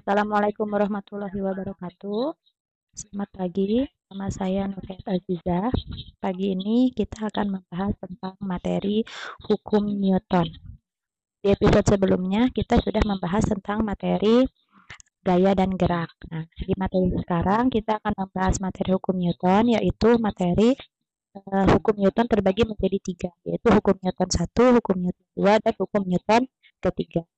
Assalamualaikum warahmatullahi wabarakatuh. Selamat pagi, nama saya Nurhayat Aziza. Pagi ini kita akan membahas tentang materi hukum Newton. Di episode sebelumnya kita sudah membahas tentang materi gaya dan gerak. Nah, di materi sekarang kita akan membahas materi hukum Newton, yaitu materi uh, hukum Newton terbagi menjadi tiga, yaitu hukum Newton satu, hukum Newton dua, dan hukum Newton ketiga.